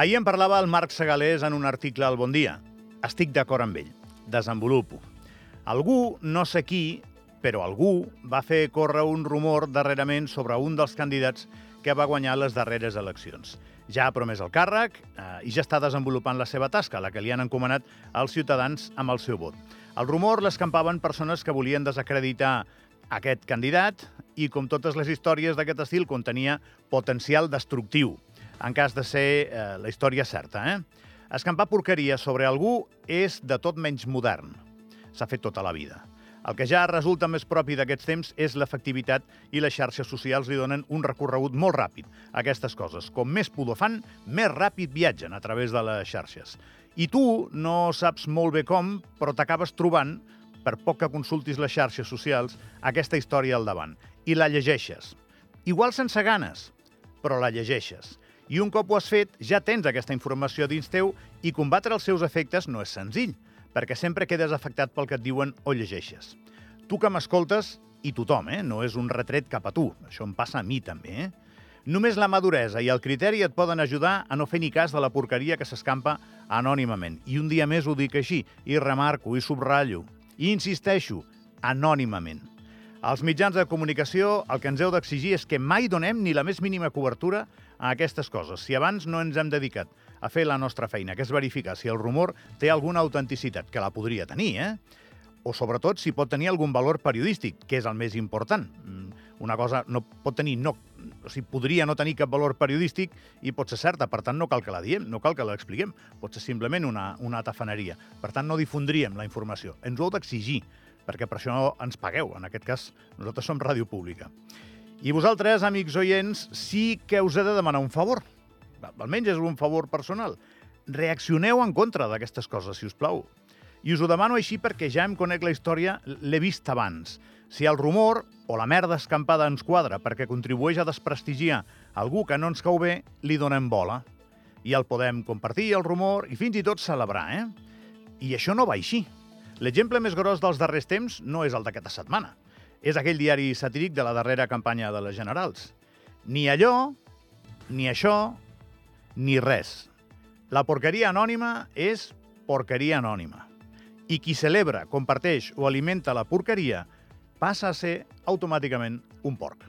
Ahir en parlava el Marc Segalés en un article al Bon Dia. Estic d'acord amb ell. Desenvolupo. Algú, no sé qui, però algú va fer córrer un rumor darrerament sobre un dels candidats que va guanyar les darreres eleccions. Ja ha promès el càrrec eh, i ja està desenvolupant la seva tasca, la que li han encomanat als ciutadans amb el seu vot. El rumor l'escampaven persones que volien desacreditar aquest candidat i, com totes les històries d'aquest estil, contenia potencial destructiu, en cas de ser eh, la història certa. Eh? Escampar porqueria sobre algú és de tot menys modern. S'ha fet tota la vida. El que ja resulta més propi d'aquests temps és l'efectivitat i les xarxes socials li donen un recorregut molt ràpid a aquestes coses. Com més pudor fan, més ràpid viatgen a través de les xarxes. I tu no saps molt bé com, però t'acabes trobant, per poc que consultis les xarxes socials, aquesta història al davant. I la llegeixes. Igual sense ganes, però la llegeixes. I un cop ho has fet, ja tens aquesta informació dins teu i combatre els seus efectes no és senzill perquè sempre quedes afectat pel que et diuen o llegeixes. Tu que m'escoltes, i tothom, eh? no és un retret cap a tu, això em passa a mi també. Eh? Només la maduresa i el criteri et poden ajudar a no fer ni cas de la porqueria que s'escampa anònimament. I un dia més ho dic així, i remarco, i subratllo, i insisteixo, anònimament. Als mitjans de comunicació el que ens heu d'exigir és que mai donem ni la més mínima cobertura a aquestes coses. Si abans no ens hem dedicat a fer la nostra feina, que és verificar si el rumor té alguna autenticitat, que la podria tenir, eh? o sobretot si pot tenir algun valor periodístic, que és el més important. Mm, una cosa no pot tenir, no, o sigui, podria no tenir cap valor periodístic i pot ser certa, per tant no cal que la diem, no cal que l'expliquem, pot ser simplement una, una tafaneria. Per tant, no difundríem la informació. Ens ho heu d'exigir, perquè per això ens pagueu. En aquest cas, nosaltres som ràdio pública. I vosaltres, amics oients, sí que us he de demanar un favor. Almenys és un favor personal. Reaccioneu en contra d'aquestes coses, si us plau. I us ho demano així perquè ja em conec la història, l'he vist abans. Si el rumor o la merda escampada ens quadra perquè contribueix a desprestigiar algú que no ens cau bé, li donem bola. I el podem compartir, el rumor, i fins i tot celebrar, eh? I això no va així. L'exemple més gros dels darrers temps no és el d'aquesta setmana és aquell diari satíric de la darrera campanya de les Generals. Ni allò, ni això, ni res. La porqueria anònima és porqueria anònima. I qui celebra, comparteix o alimenta la porqueria passa a ser automàticament un porc.